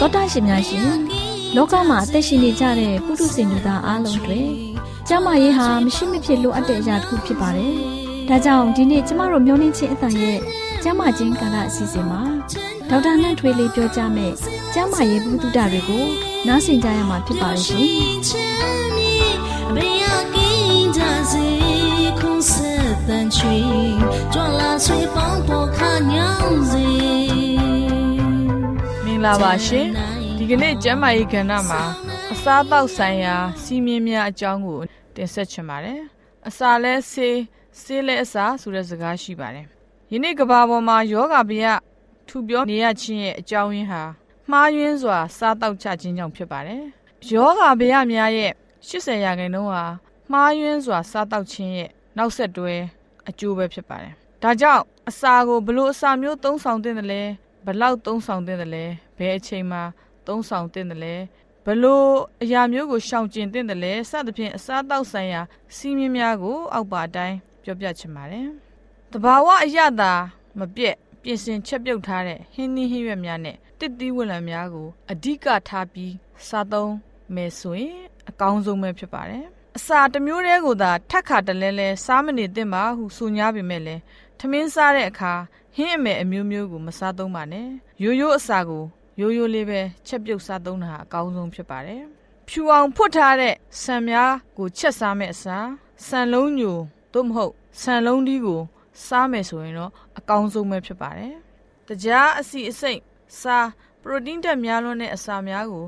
တော်တာရှင်များရှင်လောကမှာအသက်ရှင်နေကြတဲ့ပုထုဇဉ်လူသားအားလုံးတွေကျမ်းမာရေးဟာမရှိမဖြစ်လိုအပ်တဲ့အရာတစ်ခုဖြစ်ပါတယ်။ဒါကြောင့်ဒီနေ့ကျမတို့မျှဝင့်ခြင်းအသံရဲ့ကျမချင်းကာလအစီအစဉ်မှာ ဒေါက်တာနှန့်ထွေးလေးပြောကြားမယ်ကျမရေးဘူးတုဒတွေကိုနားဆင်ကြရမှာဖြစ်ပါရှင်တန်ချွေကြွလာဆွေပေါင်းပေါ်ခညောင်းစီမင်္ဂလာပါရှင်ဒီကနေ့ကျမ်းမာရေးကဏ္ဍမှာအစားအသောက်ဆိုင်ရာစီးမြင်များအကြောင်းကိုတင်ဆက်ချင်ပါတယ်အစာလဲဆေးဆေးလဲအစာဆိုတဲ့စကားရှိပါတယ်ယနေ့ကဘာပေါ်မှာယောဂဗျာ ထူပြောနေရခြင်းရဲ့အကြောင်းရင်းဟာမှားယွင်းစွာ စားတောက်ချခြင်းကြောင့်ဖြစ်ပါတယ်။ယောဂဗျာများရဲ့80ရာခိုင်နှုန်းဟာမှားယွင်းစွာ စားတောက်ခြင်းရဲ့နောက်ဆက်တွဲအကျိုးပဲဖြစ်ပါတယ်။ဒါကြောင့်အစာကိုဘလို့အစာမျိုးသုံးဆောင်တဲ့တယ်လဲဘလောက်သုံးဆောင်တဲ့တယ်လဲဘယ်အချိန်မှာသုံးဆောင်တဲ့တယ်လဲဘလို့အရာမျိုးကိုရှောင်ကျဉ်တဲ့တယ်လဲစသဖြင့်အစားတောက်ဆိုင်ရာစီးမြင်များကို အောက်ပါအတိုင်းပြောပြချင်ပါတယ်။တဘာဝအရသာမပြက် ပြင်ဆင်ချက်ပြုတ်ထားတဲ့ဟင်းသီးဟင်းရွက်များနဲ့တစ်သီးဝလံများကိုအဓိကထားပြီးစားသုံးမယ်ဆိုရင်အကောင်းဆုံးပဲဖြစ်ပါတယ်အစာတစ်မျိုးတည်းကိုသာထက်ခါတလဲလဲစားမနေသင့်ပါဟုဆိုညာပေမဲ့လဲထမင်းစားတဲ့အခါဟင်းအမယ်အမျိုးမျိုးကိုမစားသုံးပါနဲ့ရိုးရိုးအစာကိုရိုးရိုးလေးပဲချက်ပြုတ်စားသုံးတာအကောင်းဆုံးဖြစ်ပါတယ်ဖြူအောင်ဖွတ်ထားတဲ့ဆံများကိုချက်စားမဲ့အစားဆံလုံးညိုသို့မဟုတ်ဆံလုံးဒီကို စားမယ်ဆိုရင်တော့အကောင်းဆုံးပဲဖြစ်ပါတယ်။တကြားအစီအစိတ်စားပရိုတင်းဓာတ်များလွန်းတဲ့အစာများကို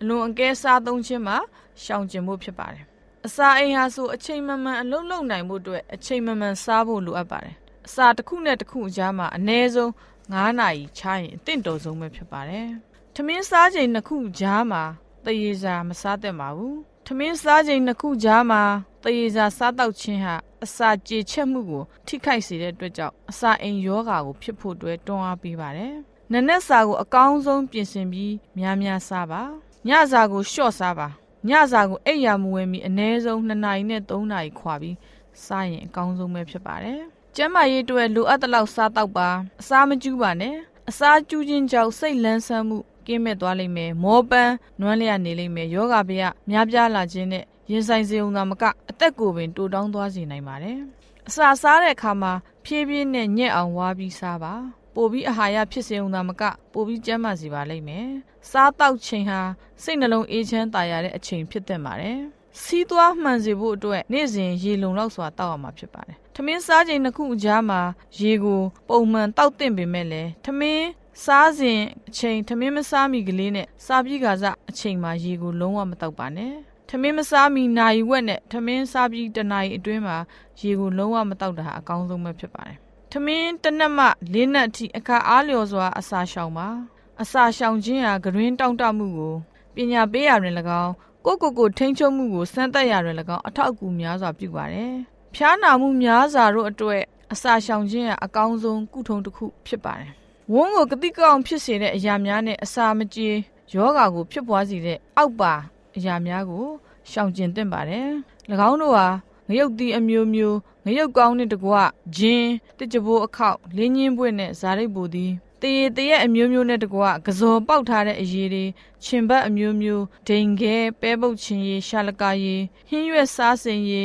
အလွန်အကဲစားသုံးခြင်းမှာရှောင်ကျဉ်ဖို့ဖြစ်ပါတယ်။အစာအိမ်ဟာဆိုအချိန်မမှန်အလုပ်လုပ်နိုင်ဖို့အတွက်အချိန်မမှန်စားဖို့လိုအပ်ပါတယ်။အစာတစ်ခုနဲ့တစ်ခုအကြားမှာအနည်းဆုံး9နာရီခြားရင်အသင့်တော်ဆုံးပဲဖြစ်ပါတယ်။ထမင်းစားချိန်နှစ်ခုကြားမှာတရေစာမစားသင့်ပါဘူး။ ထမင်းစားချိန်နှစ်ခုကြားမှာတရေစာစားတောက်ခြင်းဟာအစာကြေချက်မှုကို ထိခိုက်စေတဲ့အတွက်ကြောင့်အစာအိမ်ယောဂါကိုဖြစ်ဖို့အတွက်တွန်းအားပေးပါတယ်။နနက်စာကိုအကောင်းဆုံးပြင်ဆင်ပြီးများများစားပါ။ညစာကိုလျှော့စားပါ။ညစာကိုအိပ်ယာမဝင်မီအနည်းဆုံး2နာရီနဲ့3နာရီခွာပြီးစားရင်အကောင်းဆုံးပဲဖြစ်ပါတယ်။ကျန်းမာရေးအတွက်လိုအပ်တဲ့လောက်စားတော့ပါ။အစာမကျူးပါနဲ့။အစာကျူးခြင်းကြောင့်စိတ်လန်းဆန်းမှု ကင်းမဲ့သွားလိမ့်မယ်။မောပန်းနွမ်းလျက်နေလိမ့်မယ်။ယောဂဗျာများပြားလာခြင်းနဲ့ရင်ဆိုင်စေုံသာမကအသက်ကိုပင်တိုးတောင်းသွားစေနိုင်ပါတယ်။အစာစားတဲ့အခါမှာဖြည်းဖြည်းနဲ့ညက်အောင်ဝါပြီးစားပါ။ပိုပြီးအာဟာရဖြစ်စေုံသာမကပိုပြီးကျန်းမာစေပါလိမ့်မယ်။စားတောက်ချိန်ဟာစိတ်နှလုံးအေးချမ်းသာရတဲ့အချိန်ဖြစ်တဲ့ပါတယ်။စီးသွားမှန်စေဖို့အတွက်နေ့စဉ်ရေလုံလောက်စွာတောက်ရမှာဖြစ်ပါတယ်။ထမင်းစားချိန်နှစ်ခုအကြားမှာရေကိုပုံမှန်တောက်တင်ပေမဲ့လည်းထမင်း စားစဉ်အချိန်ထမင်းမစားမီကလေးနဲ့စားပြီးကစားအချိန်မှာရေကိုလုံးဝမတောက်ပါနဲ့။ထမင်းမစားမီနိုင်ဝက်နဲ့ထမင်းစားပြီးတနာရီအတွင်းမှာရေကိုလုံးဝမတောက်တာအကောင်းဆုံးပဲဖြစ်ပါတယ်။ထမင်းတနက်မှလေးနက်အထိအခါအားလျော်စွာအစာရှောင်ပါ။အစာရှောင်ခြင်းဟာဂရင်းတောင့်တမှုကိုပညာပေးရာတွင်၎င်းကိုကိုကိုထိန်းချုပ်မှုကိုစမ်းသပ်ရာတွင်၎င်းအထောက်အကူများစွာပြုပါတယ်။ဖျားနာမှုများစွာတို့အတွက်အစာရှောင်ခြင်းကအကောင်းဆုံးကုထုံတစ်ခုဖြစ်ပါတယ်။ ဝန်းကိုကတိကောင်းဖြစ်စေတဲ့အရာများနဲ့အစာမကြေယောဂါကိုဖြစ်ပွားစေတဲ့အောက်ပါအရာများကိုရှောင်ကျဉ်သင့်ပါတယ်။၎င်းတို့ဟာငရုတ်တီအမျိုးမျိုးငရုတ်ကောင်းတဲ့တကွဂျင်းတစ်ကြပိုးအခောက်လင်းညင်းပွင့်နဲ့ဇာရိတ်ပူသည်တရေတရက်အမျိုးမျိုးနဲ့တကွကစော်ပေါက်ထားတဲ့အရေးတွေခြင်ဘတ်အမျိုးမျိုးဒိန်ခဲပဲပုတ်ချင်းရီရှာလကာရီဟင်းရွက်စားစင်ရီ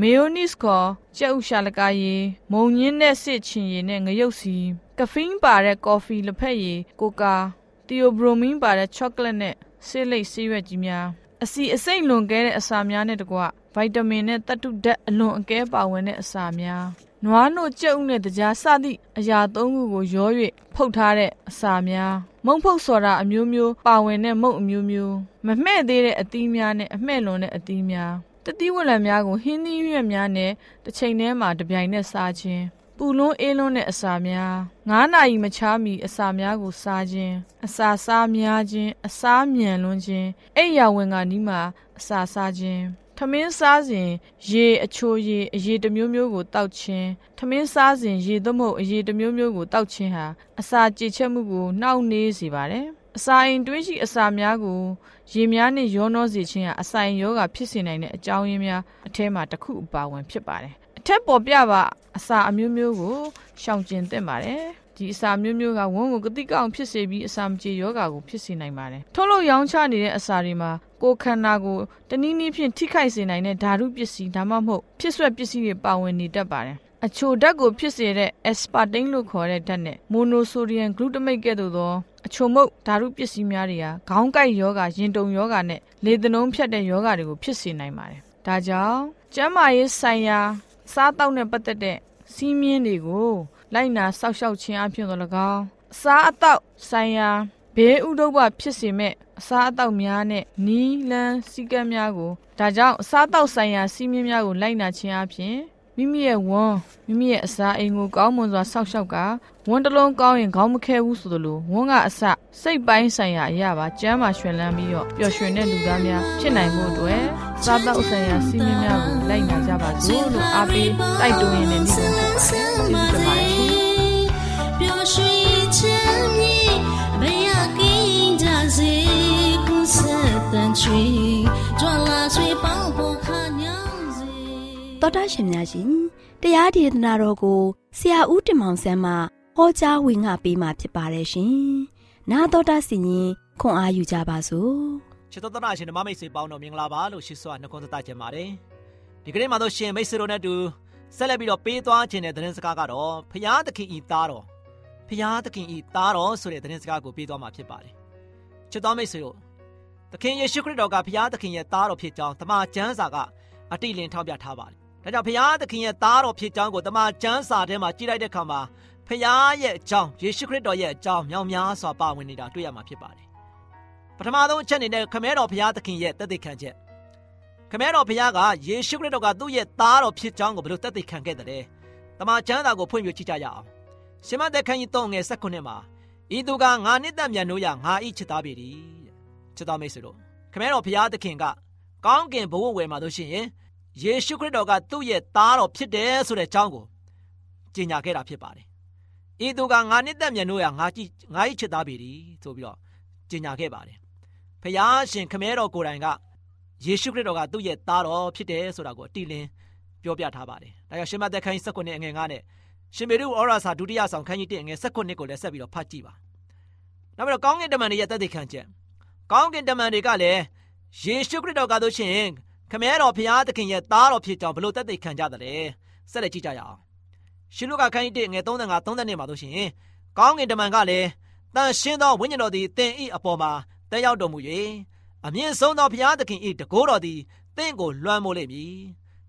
မေယိုနစ်ခေါ်ကြက်ဥရှာလကာရီမုံညင်းတဲ့စစ်ချင်းရီနဲ့ငရုတ်စီ ကဖင်းပါတဲ့ကော်ဖီလက်ဖက်ရည်ကိုကာတီယိုဘရိုမင်းပါတဲ့ချောကလက်နဲ့ဆေးလိပ်ဆေးရွက်ကြီးများအစီအစိမ့်လွန်ကဲတဲ့အစာများနဲ့တကွဗိုက်တာမင်နဲ့သတ္တုဓာတ်အလွန်အကဲပါဝင်တဲ့အစာများနွားနို့ကြက်ဥနဲ့တကြားစသည့်အရာသုံးခုကိုရော၍ဖုတ်ထားတဲ့အစာများမုံဖုတ်စော်တာအမျိုးမျိုးပါဝင်တဲ့မုံအမျိုးမျိုးမမှဲ့သေးတဲ့အသီးများနဲ့အမှဲ့လွန်တဲ့အသီးများတတိဝလံများကိုဟင်းသီးရွက်များနဲ့တစ်ချိန်တည်းမှာတပြိုင်နက်စားခြင်း ပူလွန်းအေးလွန်းတဲ့အစာများငါးနာရီမချားမီအစာများကိုစားခြင်းအစာစားများခြင်းအစာမြန်လွန်းခြင်းအိယာဝင်ကနီးမှာအစာစားခြင်းထမင်းစားစဉ်ရေအချိုရေအရေတစ်မျိုးမျိုးကိုတောက်ခြင်းထမင်းစားစဉ်ရေသမုတ်အရေတစ်မျိုးမျိုးကိုတောက်ခြင်းဟာအစာကြေချက်မှုကိုနှောင့်နှေးစေပါတယ်အစာအိမ်တွင်းရှိအစာများကိုရေများနဲ့ရောနှောစေခြင်းဟာအစာအိမ်ယောဂဖြစ်စေနိုင်တဲ့အကြောင်းရင်းများအထဲမှာတစ်ခုအပါဝင်ဖြစ်ပါတယ် အထက်ပေါ်ပြပါအစာအမျိုးမျိုးကိုရှောင်ကျဉ်သင့်ပါတယ်ဒီအစာမျိုးမျိုးကဝန်းကိုကတိကောင်းဖြစ်စေပြီးအစာမကြေယောဂါကိုဖြစ်စေနိုင်ပါတယ်ထုတ်လို့ရောင်းချနေတဲ့အစာတွေမှာကိုယ်ခန္ဓာကိုတနည်းနည်းဖြင့်ထိခိုက်စေနိုင်တဲ့ဓာတုပစ္စည်းဒါမှမဟုတ်ဖြစ်ဆွက်ပစ္စည်းတွေပါဝင်နေတတ်ပါတယ်အချိုဓာတ်ကိုဖြစ်စေတဲ့ aspartame လို့ခေါ်တဲ့ဓာတ်နဲ့ monosodium glutamate ကဲ့သို့သောအချိုမုတ်ဓာတုပစ္စည်းများတွေဟာခေါင်းကိုက်ယောဂရင်တုံယောဂနဲ့လေသနှုံးဖြတ်တဲ့ယောဂတွေကိုဖြစ်စေနိုင်ပါတယ်ဒါကြောင့်ကျန်းမာရေးဆိုင်ရာ စားတောက်နဲ့ပတ်သက်တဲ့စီးမြင်းတွေကို လိုက်နာစောက်ရှောက်ခြင်းအပြင်တော့၎င်းအစားအသောက်ဆိုင်ရာဘေးဥဒုပဖြစ်စေမဲ့အစားအသောက်များနဲ့နီးလန်းစည်းကမ်းများကိုဒါကြောင့်အစားအသောက်ဆိုင်ရာစီးမြင်များကိုလိုက်နာခြင်းအပြင် မိမိရဲ့ဝမ်းမိမိရဲ့အစာအိမ်ကိုကောင်းမွန်စွာစောင့်ရှောက်ကဝမ်းတစ်လုံးကောင်းရင်ခေါင်းမခဲဘူးဆိုသလိုဝမ်းကအစစိတ်ပိုင်းဆိုင်ရာအရာပါကျမ်းမာရွှင်လန်းပြီးတော့ပျော်ရွှင်တဲ့လူသားများဖြစ်နိုင်ဖို့အတွက်စားသောက်ဆိုင်ရာစီးမြင်များကိုလိုက်နာကြပါစို့လို့အားပေးတိုက်တွန်းရင်းနဲ့နေ့ဆုံးဖြစ်ပါတယ်ကျေးဇူးတင်ပါတယ်ရှင်ပျော်ရွှင်ချမ်းမြေဘယ်ရကင်းကြစေခုဆက်တန်ချီကြွလာဆွေပေါင်းဖို့ခါညောင်းစေ တော်တာရှင်များရှင်တရားဒေသနာတော်ကိုဆရာဦးတင်မောင်ဆန်းမှဟောကြားဝင်ငါပေးมาဖြစ်ပါတယ်ရှင်။나တော်တာစီရင်ခွန်အားယူကြပါစို့။ချစ်တော်တာရှင်ဓမ္မမိတ်ဆွေပေါင်းတော်မင်္ဂလာပါလို့ရှိစွာနှုတ်ခွန်းသက်ကြပါတယ်။ဒီကနေ့မှာတော့ရှင်မိတ်ဆွေတို့နဲ့တူဆက်လက်ပြီးတော့ပေးသွားခြင်းတဲ့သတင်းစကားကတော့ဖျားသခင်ဤသားတော်ဖျားသခင်ဤသားတော်ဆိုတဲ့သတင်းစကားကိုပေးသွားမှာဖြစ်ပါတယ်။ချစ်တော်မိတ်ဆွေတို့သခင်ယေရှုခရစ်တော်ကဖျားသခင်ရဲ့သားတော်ဖြစ်ကြောင်းတမန်ကျမ်းစာကအတိလင်ထောက်ပြထားပါတယ်။ ဒါကြောင့်ဖျားသခင်ရဲ့သားတော်ဖြစ်ကြောင်းကိုတမန်ကျမ်းစာထဲမှာကြည့်လိုက်တဲ့အခါမှာဖျားရဲ့အကြောင်းယေရှုခရစ်တော်ရဲ့အကြောင်းမြောင်များစွာပါဝင်နေတာတွေ့ရမှာဖြစ်ပါတယ်။ပထမဆုံးအချက်အနေနဲ့ခမဲတော်ဖျားသခင်ရဲ့တသက်ခံချက်ခမဲတော်ဖျားကယေရှုခရစ်တော်ကသူ့ရဲ့သားတော်ဖြစ်ကြောင်းကိုဘယ်လိုတသက်ခံခဲ့တယ်။တမန်ကျမ်းစာကိုဖွင့်ပြကြည့်ကြရအောင်။ရှမသက်ခန်းကြီး3ငယ်16မှာဤသူကငါနှစ်သက်မြန်လို့ရငါဤချစ်သားပေသည်။ချစ်သားမိတ်ဆွေတို့ခမဲတော်ဖျားသခင်ကကောင်းကင်ဘဝဝယ်မှာတို့ရှိရင် ယေရှုခရစ်တော်ကသူ့ရဲ့သားတော်ဖြစ်တယ်ဆိုတဲ့အကြောင်းကိုကြေညာခဲ့တာဖြစ်ပါတယ်။ဤသူကငါနှစ်သက်မြန်လို့ရငါကြည့်ငါဤချစ်သားပေသည်ဆိုပြီးတော့ကြေညာခဲ့ပါတယ်။ဖျားရှင်ခမဲတော်ကိုယ်တိုင်ကယေရှုခရစ်တော်ကသူ့ရဲ့သားတော်ဖြစ်တယ်ဆိုတာကိုအတိလင်းပြောပြထားပါတယ်။ဒါကြောင့်ရှင်မသက်ခန်းကြီး19အငယ်9နဲ့ရှင်မေရုဩရာစာဒုတိယဆောင်ခန်းကြီး1အငယ်19ကိုလည်းဆက်ပြီးတော့ဖတ်ကြည့်ပါ။နောက်ပြီးတော့ကောင်းကင်တမန်တွေရဲ့တသက်ခံချက်ကောင်းကင်တမန်တွေကလည်းယေရှုခရစ်တော်ကဆိုရှင် ခမဲတော်ဖျားသခင်ရဲ့သားတော်ဖြစ်ကြောင်းဘလို့တသက်ခံကြတယ်ဆက်လက်ကြည့်ကြရအောင်။ရှင်လုကာခန်းကြီး1ငယ်35 32မှာဆိုရှင်ကောင်းကင်တမန်ကလည်းတန်ရှင်းသောဝိညာဉ်တော်သည်တင်ဤအပေါ်မှာတက်ရောက်တော်မူ၍အမြင့်ဆုံးသောဘုရားသခင်၏တကိုးတော်သည်တင့်ကိုလွှမ်းမိုးလိမ့်မည်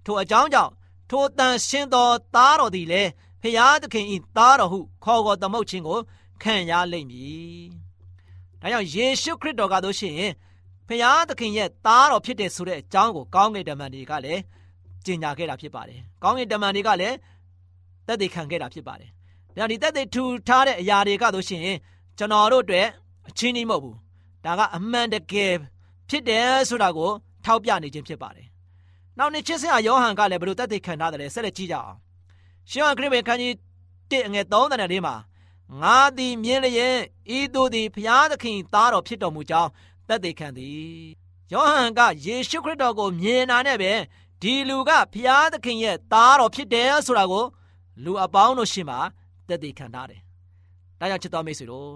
ထိုအကြောင်းကြောင့်ထိုတန်ရှင်းသောသားတော်သည်လည်းဘုရားသခင်၏သားတော်ဟုခေါ်ခေါ်သမုတ်ခြင်းကိုခံရလိမ့်မည်ဒါကြောင့်ယေရှုခရစ်တော်ကတို့ရှိရင် ဘုရားသခင်ရဲ့သားတော်ဖြစ်တယ်ဆိုတဲ့အကြောင်းကိုကောင်းကင်တမန်တွေကလည်းကြေညာခဲ့တာဖြစ်ပါတယ်ကောင်းကင်တမန်တွေကလည်းသက်သေခံခဲ့တာဖြစ်ပါတယ်ဒါဒီသက်သေထူထားတဲ့အရာတွေကတို့ရှိရင်ကျွန်တော်တို့အတွက်အချင်းကြီးမဟုတ်ဘူးဒါကအမှန်တကယ်ဖြစ်တယ်ဆိုတာကိုထောက်ပြနေခြင်းဖြစ်ပါတယ်။နောက်နှစ်ချင်းစရာယောဟန်ကလည်းဘယ်လိုတတ်သိခံထားတယ်ဆက်လက်ကြည့်ကြအောင်။ရှင်ဟန်ခရစ်ဝင်ခန်းကြီး1အငယ်3တန်တဲ့မှာငါသည်မြင်လျင်ဤသူသည်ဖျားသခင်သားတော်ဖြစ်တော်မူကြောင်း တတ်သိခံသည်။ယောဟန်ကယေရှုခရစ်တော်ကိုမြင်တာနဲ့ပဲဒီလူကဖျားသခင်ရဲ့သားတော်ဖြစ်တယ်ဆိုတာကိုလူအပေါင်းတို့ရှင်းမှာတည်တည်ခံထားတယ်။ဒါကြောင့်ချစ်တော်မိတ်ဆွေတို့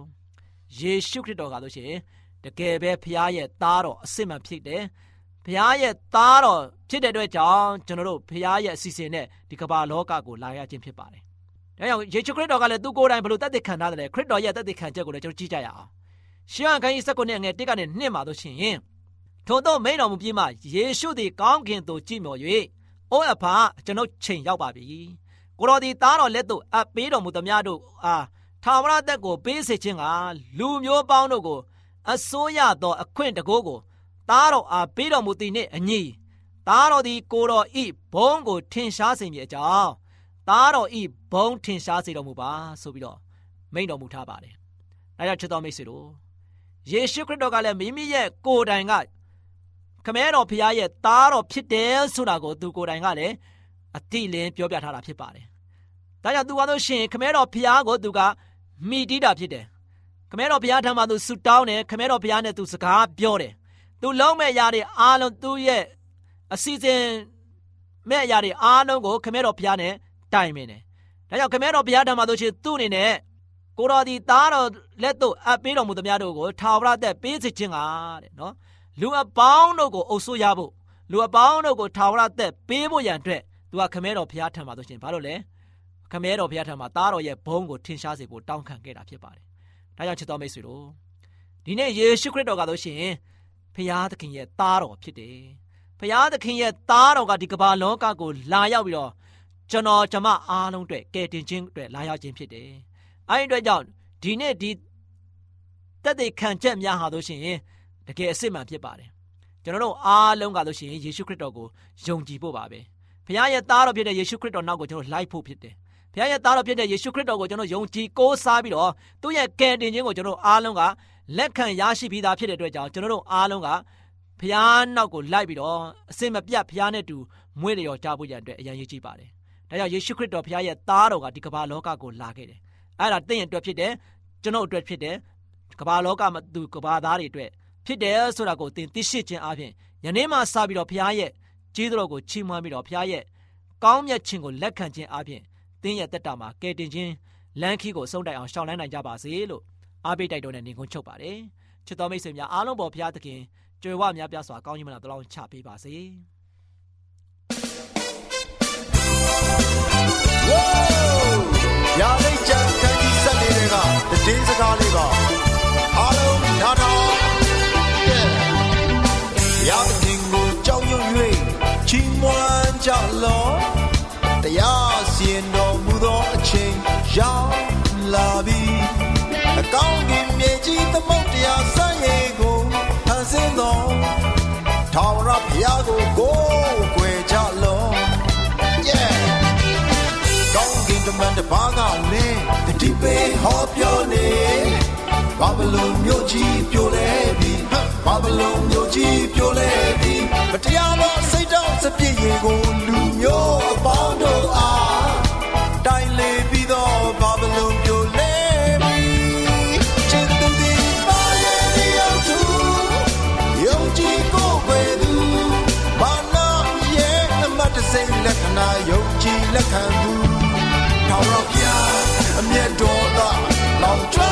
ယေရှုခရစ်တော်ကလို့ရှိရင်တကယ်ပဲဖျားရဲ့သားတော်အစစ်မှန်ဖြစ်တယ်။ဖျားရဲ့သားတော်ဖြစ်တဲ့အတွက်ကြောင့်ကျွန်တော်တို့ဖျားရဲ့အစီအစဉ်နဲ့ဒီကမ္ဘာလောကကိုလာရခြင်းဖြစ်ပါတယ်။ဒါကြောင့်ယေရှုခရစ်တော်ကလည်းသူကိုယ်တိုင်ဘယ်လိုတည်တည်ခံထားတယ်ခရစ်တော်ရဲ့တည်တည်ခံချက်ကိုလည်းကျွန်တော်ကြည့်ကြရအောင်။ ရှင်းဟန်ခန်းကြီး၁၉နဲ့ငယ်၁ကနေ2မှာတို့ရှင်ထို့သောမိန်တော်မူပြီးမှယေရှုသည်ကောင်းကင်သို့ကြည့်မျှော်၍အိုးအဖကျွန်ုပ်ချိန်ရောက်ပါပြီကိုတော်ဒီသားတော်လက်သို့အပ်ပေးတော်မူသမျှတို့အားထာဝရသက်ကိုပေးစေခြင်းကလူမျိုးပေါင်းတို့ကိုအစိုးရသောအခွင့်တကိုးကိုသားတော်အားပေးတော်မူသည်နှင့်အညီသားတော်သည်ကိုတော်ဤဘုံကိုထင်ရှားစေမည်အကြောင်းသားတော်ဤဘုံထင်ရှားစေတော်မူပါဆိုပြီးတော့မိန့်တော်မူထားပါတယ်။ဒါကြောင့်ချစ်တော်မိတ်ဆွေတို့ ယေရှုခရစ်တော်ကလည်းမိမိရဲ့ကိုယ်တိုင်ကခမဲတော်ဖခင်ရဲ့သားတော်ဖြစ်တယ်ဆိုတာကိုသူကိုယ်တိုင်ကလည်းအတိလင်းပြောပြထားတာဖြစ်ပါတယ်။ဒါကြောင့်သူကတော့ရှင်ခမဲတော်ဖခင်ကိုသူကမိတီးတာဖြစ်တယ်။ခမဲတော်ဖခင်ထံမှာသူဆူတောင်းတယ်ခမဲတော်ဖခင်နဲ့သူစကားပြောတယ်။သူလုံးမဲ့ရာတွေအားလုံးသူ့ရဲ့အစီအစဉ်မဲ့ရာတွေအားလုံးကိုခမဲတော်ဖခင်နဲ့တိုင်ပင်တယ်။ဒါကြောင့်ခမဲတော်ဖခင်ထံမှာဆိုရှင်သူ့အနေနဲ့ ကိုတော်ဒီသားတော်လက်သို့အပ်ပေးတော်မူသမျှတို့ကိုထာဝရသက်ပေးစေခြင်းကတဲ့နော်။လူအပေါင်းတို့ကိုအုပ်ဆိုးရဖို့လူအပေါင်းတို့ကိုထာဝရသက်ပေးဖို့ရန်အတွက်သူကခမဲတော်ဘုရားထံမှာဆိုရှင်ဘာလို့လဲခမဲတော်ဘုရားထံမှာသားတော်ရဲ့ဘုန်းကိုထင်ရှားစေဖို့တောင်းခံခဲ့တာဖြစ်ပါတယ်။ဒါကြောင့်ချစ်တော်မိတ်ဆွေတို့ဒီနေ့ယေရှုခရစ်တော်ကဆိုရှင်ဘုရားသခင်ရဲ့သားတော်ဖြစ်တယ်။ဘုရားသခင်ရဲ့သားတော်ကဒီကမ္ဘာလောကကိုလာရောက်ပြီးတော့ကျွန်တော်ကျမအားလုံးအတွက်ကယ်တင်ခြင်းအတွက်လာရောက်ခြင်းဖြစ်တယ်။ အဲဒီအတွက်ကြောင့်ဒီနေ့ဒီတက်တဲ့ခံချက်များဟာဆိုရှင်တကယ်အစ်စ်မှန်ဖြစ်ပါတယ်ကျွန်တော်တို့အားလုံးကလို့ရှိရင်ယေရှုခရစ်တော်ကိုယုံကြည်ဖို့ပါပဲဘုရားရဲ့သားတော်ဖြစ်တဲ့ယေရှုခရစ်တော်နောက်ကိုကျွန်တော်လိုက်ဖို့ဖြစ်တယ်ဘုရားရဲ့သားတော်ဖြစ်တဲ့ယေရှုခရစ်တော်ကိုကျွန်တော်ယုံကြည်ကိုးစားပြီးတော့သူ့ရဲ့ကယ်တင်ခြင်းကိုကျွန်တော်အားလုံးကလက်ခံရရှိပြီးသားဖြစ်တဲ့အတွက်ကြောင့်ကျွန်တော်တို့အားလုံးကဘုရားနောက်ကိုလိုက်ပြီးတော့အစင်မပြတ်ဘုရားနဲ့တူမွေးလျော်ကြဖို့ရန်အတွက်အရန်ရည်ကြည့်ပါတယ်။ဒါကြောင့်ယေရှုခရစ်တော်ဘုရားရဲ့သားတော်ကဒီကမ္ဘာလောကကိုလာခဲ့တယ်။ အဲ့ဒါတင့်ရဲ့အတွက်ဖြစ်တယ်ကျွန်တော်အတွက်ဖြစ်တယ်ကမ္ဘာလောကမှာသူကမ္ဘာသားတွေအတွက်ဖြစ်တယ်ဆိုတာကိုသင်သိရှိခြင်းအပြင်ယနေ့မှစပြီးတော့ဘုရားရဲ့ကြီးတော်ကိုချီးမွမ်းပြီးတော့ဘုရားရဲ့ကောင်းမြတ်ခြင်းကိုလက်ခံခြင်းအပြင်သင်ရဲ့တက်တာမှာကယ်တင်ခြင်းလမ်းခီးကိုဆုံးတိုင်အောင်ရှောင်လန်းနိုင်ကြပါစေလို့အားပေးတိုက်တွန်းတဲ့နေကုန်းချုပ်ပါတယ်ချစ်တော်မိတ်ဆွေများအားလုံးပေါ်ဘုရားသခင်ကြွယ်ဝများပြားစွာကောင်းကြီးမလားတလောင်းချပေးပါစေ ကြီးဆက်လေးတွေကတည်င်းစကားလေးပါအားလုံးနားထောင်ရာသခင်ကိုကြောက်ရွံ့၍ချီးမွမ်းကြလော့တရားစီရင်တော်မူသောအချိန်ရောက်လာပြီအကောင်းကင်မြေကြီးသမုတ်တရားဆန့်ရည်ကိုဖန်ဆင်းတော်ထာဝရဘုရားကိုကိုးကွယ်ကြလော့ yeah ကောင်းကင်တမန်တပါးကလည်းတတိ ပေဟောပြောနေဘာဘလုံမြို့ကြီးပြိုလဲပြီဘာဘလုံမြို့ကြီးပြိုလဲပြီမတရားသောစိတ်တောင့်စပြည့်ရင်ကိုလူမျိုးအပေါင်းတို့အားတိုင်လေပြီးသောဘာဘလုံပြိုလဲပြီချစ်သူဒီပါရဲ့ဒီအောင်သူယုံကြည်ကိုယ်ပဲသူဘာနာရဲ့အမတ်တစိမ့်လက္ခဏာယုံကြည်လက်ခံသူထောင်တော့ပြအမျက် တော်သာလောင်ကျွ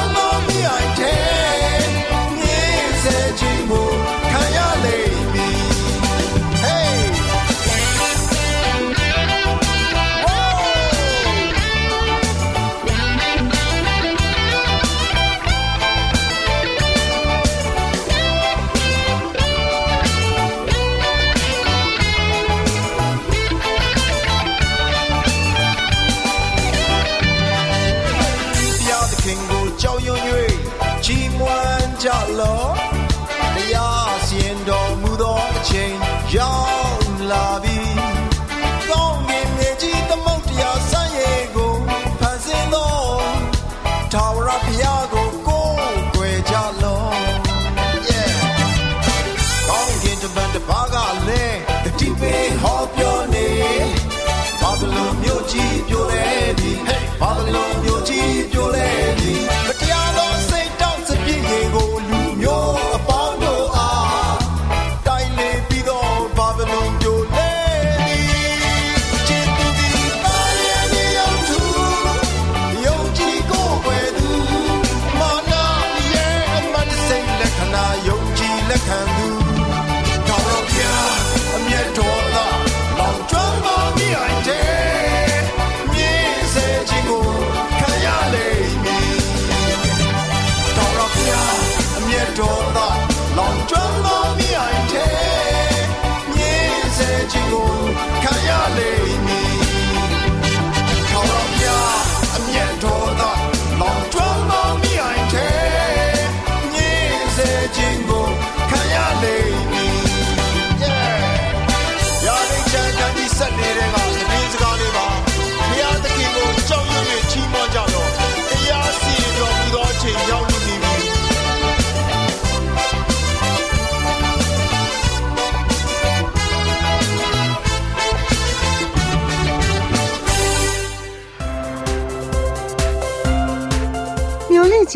de novo.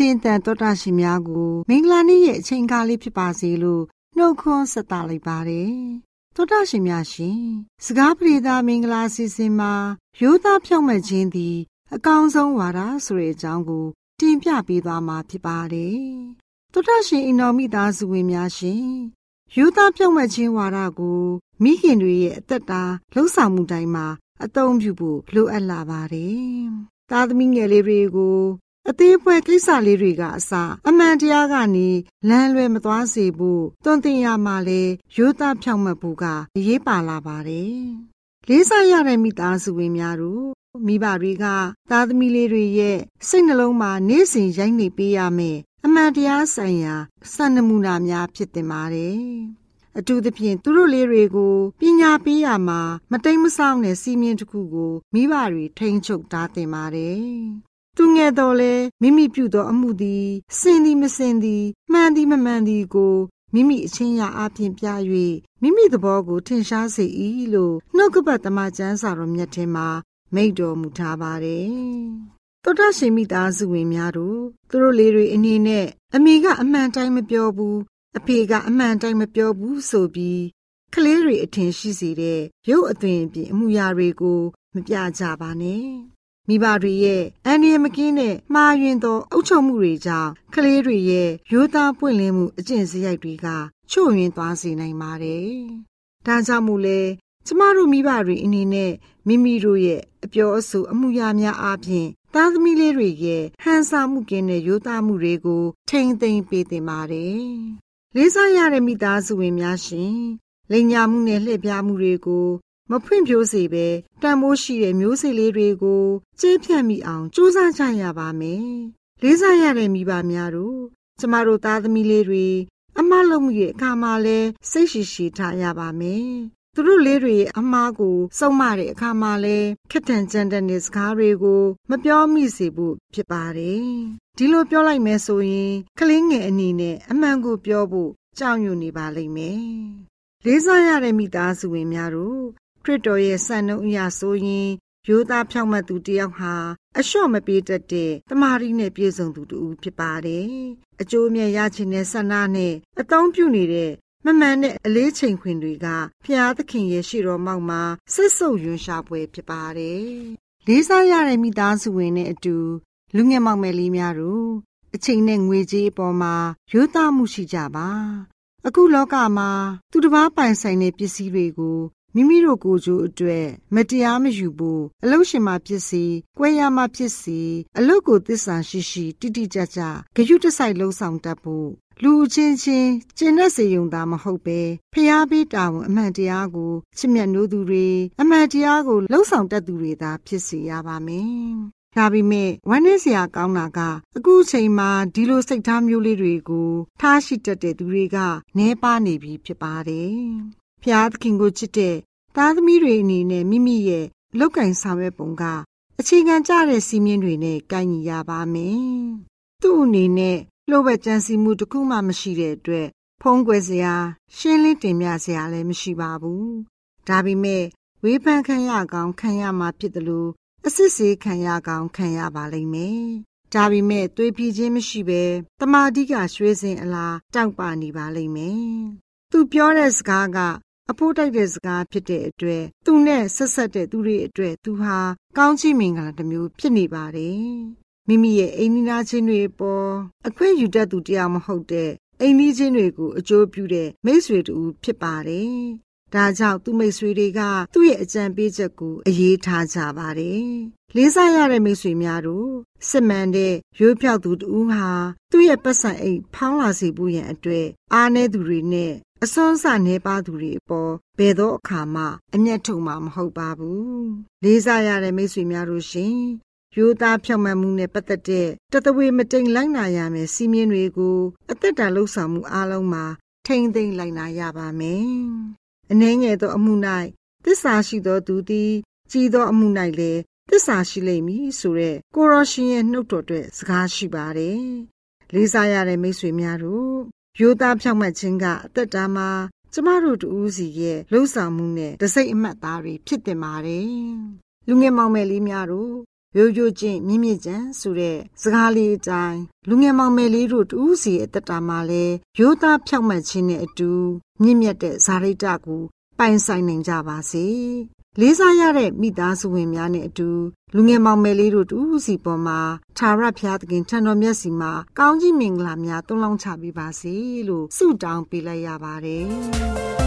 ခြင်းတန်တော်တာရှင်များကိုမင်္ဂလာနေ့ရဲ့အချိန်ကားလေးဖြစ်ပါစေလို့နှုတ်ခွန်းဆက်သလိုက်ပါတယ်တော်တာရှင်များရှင်စကားပြေသာမင်္ဂလာစီစဉ်မှာရိုးသားဖြောင့်မတ်ခြင်းသည် အကောင်းဆုံးဝါဒဆိုတဲ့အကြောင်းကို တင်ပြပေးသွားမှာဖြစ်ပါတယ်တော်တာရှင်အင်တော်မိသားစုဝင်များရှင်ယူသားပြုံးမဲ့ခြင်းဝါဒကိုမိခင်တွေရဲ့အသက်တာလှုပ်ဆောင်မှုတိုင်းမှာအသုံးပြုဖို့လိုအပ်လာပါတယ်။သားသမီးငယ်လေးတွေကို အသေးအဖွဲကိစ္စလေးတွေကအစအမှန်တရားကနေလမ်းလွဲမသွားစေဖို့တွင်တင်ရမှာလေယူသားဖြောင့်မတ်ဖို့ကအရေးပါလာပါတယ်။လေးစားရတဲ့မိသားစုဝင်များတို့မိဘတွေကသားသမီးလေးတွေရဲ့စိတ်နှလုံးမှာနေ့စဉ်ရိုက်နှိပ်ပေးရမယ်အမှန်တရားဆိုင်ရာစံနမူနာများဖြစ်တင်ပါတယ်။အထူးသဖြင့်သူတို့လေးတွေကိုပညာပေးရမှာမတိမ်မဆောင်းတဲ့စီမင်းတစ်ခုကိုမိဘတွေထိန်းချုပ်ထားတင်ပါတယ်။ သူငယ်တော်လဲမိမိပြုသောအမှုသည်စင်သည်မစင်သည်မှန်သည်မမှန်သည်ကိုမိမိအချင်းရာအပြင်ပြ၍မိမိသဘောကိုထင်ရှားစေ၏လို့နှုတ်ကပတ်သမာကျမ်းစာတော်မြတ်ထဲမှာမိန့်တော်မူထားပါတယ်။သောတာရှင်မိသားစုဝင်များတို့သူတို့လေးတွေအနေနဲ့အမေကအမှန်တိုင်းမပြောဘူးအဖေကအမှန်တိုင်းမပြောဘူးဆိုပြီးကလေးတွေအထင်ရှိစေတဲ့ရုပ်အသွင်အပြင်အမှုရာတွေကို မပြကြပါနဲ့ မိဘတွေရဲ့အန္တရာယ်မကင်းတဲ့မှားယွင်းသောအုပ်ချုပ်မှုတွေကြောင့်ကလေးတွေရဲ့ရိုးသားပွင့်လင်းမှုအကျင့်စရိုက်တွေကချို့ယွင်းသွားစေနိုင်ပါတယ်။ဒါကြောင့်မို့လဲကျမတို့မိဘတွေအနေနဲ့မိမိတို့ရဲ့အပြောအဆိုအမှုရာများအားဖြင့်သားသမီးလေးတွေရဲ့ဟန်စာမှုကင်းတဲ့ရိုးသားမှုတွေကိုထိမ့်သိမ့်ပေးသင့်ပါတယ်။လေးစားရတဲ့မိသားစုဝင်များရှင်လိန်ညာမှုနဲ့လှည့်ပြားမှုတွေကို မဖွင့်ပြိုးစေပဲတန်မိုးရှိတဲ့မျိုးစေ့လေးတွေကိုကျေးဖြန့်မိအောင်ကြိုးစားကြရပါမယ်။လေးစားရတဲ့မိဘများတို့ကျမတို့သားသမီးလေးတွေအမလုံးမှုရဲ့အခါမှာလဲစိတ်ရှိရှိထားရပါမယ်သူတို့လေးတွေရဲ့အမားကိုစုံမတဲ့အခါမှာလဲခက်ထန်ကြမ်းတဲ့စကားတွေကို မပြောမိစေဖို့ဖြစ်ပါတယ်။ဒီလိုပြောလိုက်မယ်ဆိုရင်ကလေးငယ်အနေနဲ့အမှန်ကိုပြောဖို့ကြောက်ရွံ့နေပါလိမ့်မယ်။လေးစားရတဲ့မိသားစုဝင်များတို့ခ ရစ်တော်ရဲ့စံနှုန်းအရာဆိုရင်ရိုးသားဖြောင့်မတ်သူတယောက်ဟာအလျှော့မပေးတတ်တဲ့တမာရီနဲ့ပြည့်စုံသူတူဖြစ်ပါတယ်။အကျိုးအမြတ်ရခြင်းနဲ့ဆန္ဒနဲ့အသုံးပြုနေတဲ့မမှန်တဲ့အလေးချိန်ခွင်တွေကဖျားသခင်ရဲ့ရှေ့တော်မောက်မှာဆက်ဆုပ်ယွန်းရှာပွဲဖြစ်ပါတယ်။လေးစားရတဲ့မိသားစုဝင်နဲ့အတူလူငယ်မောက်မယ်လေးများတို့အချိန်နဲ့ငွေကြေးအပေါ်မှာရိုးသားမှုရှိကြပါ။အခုလောကမှာ သူတစ်ပါးပိုင်ဆိုင်တဲ့ပစ္စည်းတွေကို မိမိတို့ကိုယ်ကျိုးအတွက်မတရားမယူဖို့အလုရှင်မှဖြစ်စီ၊ကွဲရမှဖြစ်စီအလုကိုသစ္စာရှိရှိတိတိကျကျဂရုတစိုက်လှုံ့ဆော်တတ်ဖို့လူချင်းချင်းကျင့်တဲ့စေယုံသာမဟုတ်ပဲဖျားပေးတာဝန်အမှန်တရားကိုချစ်မြတ်နိုးသူတွေအမှန်တရားကိုလှုံ့ဆော်တတ်သူတွေသာဖြစ်စေရပါမယ်။ဒါပေမဲ့ဝမ်းနည်းစရာကောင်းတာကအခုချိန်မှာဒီလိုစိတ်ထားမျိုးလေးတွေကိုထားရှိတတ်တဲ့သူတွေကနှဲပါနေပြီဖြစ်ပါတယ်။ ဖျားသခင်ကိုချစ်တဲ့သားသမီးတွေအနေနဲ့မိမိရဲ့လောက်ကင်ဆောင်ရွက်ပုံကအခြေခံကျတဲ့စီးမြင်တွေနဲ့ကိုင်ညီရပါမယ်။သူ့အနေနဲ့လှုပ်ဝက်ကြံစီမှုတစ်ခုမှမရှိတဲ့အတွက်ဖုံးကွယ်စရာရှင်းလင်းတင်ပြစရာလည်းမရှိပါဘူး။ဒါပေမဲ့ဝေဖန်ခံရကောင်းခံရမှာဖြစ်တယ်လို့အစစ်စေးခံရကောင်းခံရပါလိမ့်မယ်။ဒါပေမဲ့သွေးပြခြင်းမရှိဘဲတမာတိကရွှေစင်အလားတောက်ပါနေပါလိမ့်မယ်။သူပြောတဲ့စကားက အဖို့တိုက်တဲ့စကားဖြစ်တဲ့အတွက်သူနဲ့ဆက်ဆက်တဲ့သူတွေအတွက်သူဟာကောင်းချီးမင်္ဂလာတစ်မျိုးဖြစ်နေပါတယ်မိမိရဲ့အိမ်နီးနားချင်းတွေပေါ်အခွင့်ယူတတ်သူတရားမဟုတ်တဲ့အိမ်နီးချင်းတွေကိုအကျိုးပြုတဲ့မိတ်ဆွေတူဖြစ်ပါတယ်။ဒါကြောင့်သူမိတ်ဆွေတွေကသူ့ရဲ့အကြံပေးချက်ကိုအရေးထားကြပါတယ်။လေးစားရတဲ့မိတ်ဆွေများတို့စစ်မှန်တဲ့ရိုးဖြောက်သူတူဟာသူ့ရဲ့ပတ်စံအိမ်ဖောင်းလာစေဖို့ရန်အတွက်အားနည်းသူတွေနဲ့ အစွန်းစနေပါသူတွေအပေါ်ဘယ်သောအခါမှအမျက်ထုတ်မှာမဟုတ်ပါဘူး။လေးစားရတဲ့မိတ်ဆွေများတို့ရှင်ရိုးသားဖြောင့်မတ်မှုနဲ့ပတ်သက်တဲ့တသဝေမတိမ်လိုက်နာရမယ်စီမင်းတွေကိုအသက်တာလှုပ်ဆောင်မှုအလုံးမှာထိမ့်သိမ့်လိုက်နာရပါမယ်။အနှဲငယ်သောအမှု၌သစ္စာရှိသောသူသည်ကြီးသောအမှု၌လည်းသစ္စာရှိလိမ့်မည်ဆိုတဲ့ကိုရောရှင်ရဲ့နှုတ်တော်အတွက်စကားရှိပါတယ်။လေးစားရတဲ့မိတ်ဆွေများတို့ ရိုးသားဖြောင့်မတ်ခြင်းကအသက်တာမှာကျမတို့တူးစီရဲ့လှုပ်ဆောင်မှုနဲ့တစိမ့်အမှတ်သားတွေဖြစ်တင်ပါတယ်။လူငယ်မောင်မယ်လေးများတို့ရိုးရိုးချင်းမြင့်မြင့်ကြံဆိုတဲ့စကားလေးအတိုင်းလူငယ်မောင်မယ်လေးတို့တူးစီအသက်တာမှာလဲရိုးသားဖြောက်မှတ်ခြင်းနဲ့အတူမြင့်မြတ်တဲ့ဇာရိတကိုပိုင်ဆိုင်နိုင်ကြပါစေ။ လေးစားရတဲ့မိသားစုဝင်များနဲ့အတူလူငယ်မောင်မယ်လေးတို့တူးစီပေါ်မှာသာရဖျားသခင်ထံတော်မျက်စီမှာကောင်းကြီးမင်္ဂလာများတုံးလောင်းချပေးပါစေလို့ဆုတောင်းပေးလိုက်ရပါတယ်။။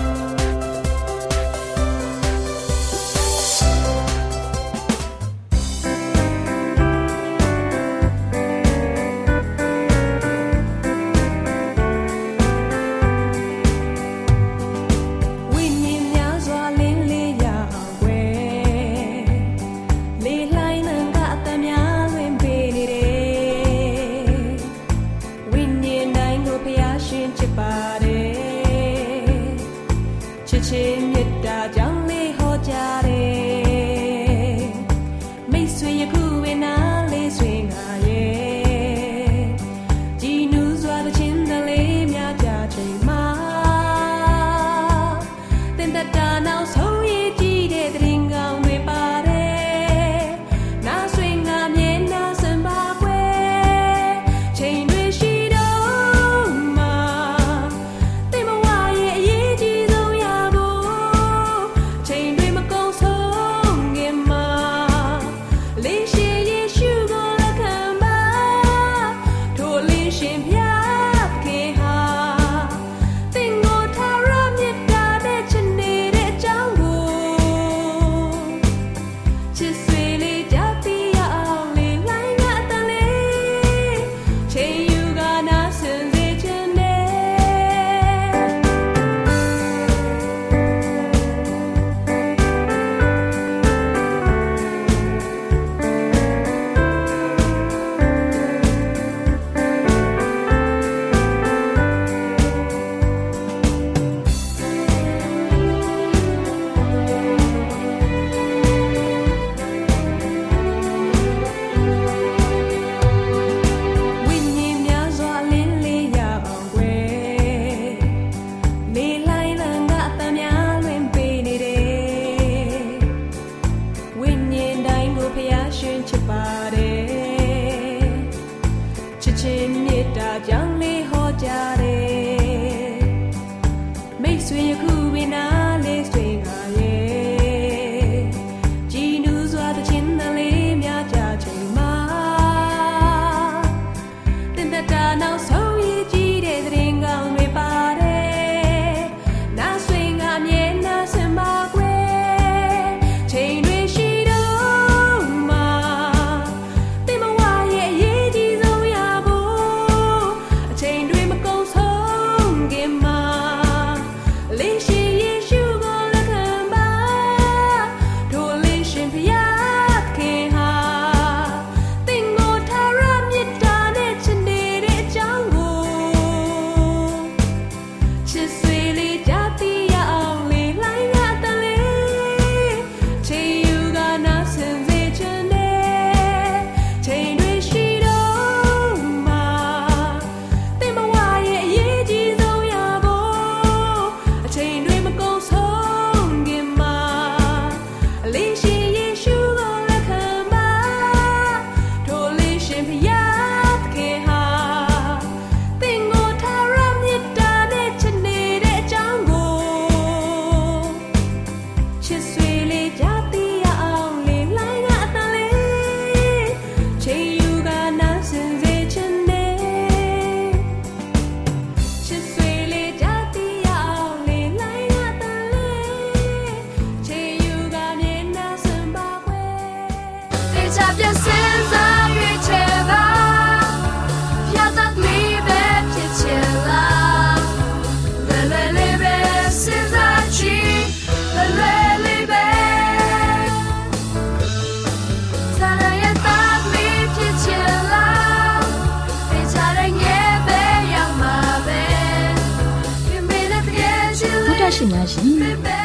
ရှင်များရှင်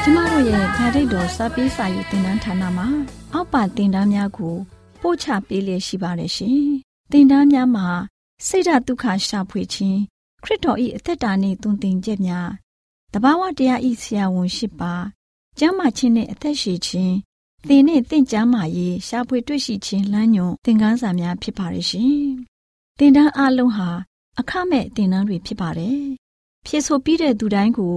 ကျမတို့ရဲ့ဓာတ်တော်စပေးစာယူတင်နန်းဌာနမှာအောက်ပါတင်ဒားများကိုပို့ချပေးလျက်ရှိပါတယ်ရှင်။တင်ဒားများမှာဆိဒ္ဓတုခရှာဖွေခြင်းခရစ်တော်၏အသက်တာနှင့်တုန်တင်ချက်များတဘာဝတရားဤဆရာဝန်ရှိပါကျမ်းမာခြင်းနှင့်အသက်ရှိခြင်းသင်နဲ့သင်ကျမ်းမာရေးရှားဖွေတွေ့ရှိခြင်းလမ်းညွန်သင်ခန်းစာများဖြစ်ပါရဲ့ရှင်။သင်တန်းအလုံးဟာအခမဲ့သင်တန်းတွေဖြစ်ပါတယ်။ဖြစ်ဆိုပြီးတဲ့သူတိုင်းကို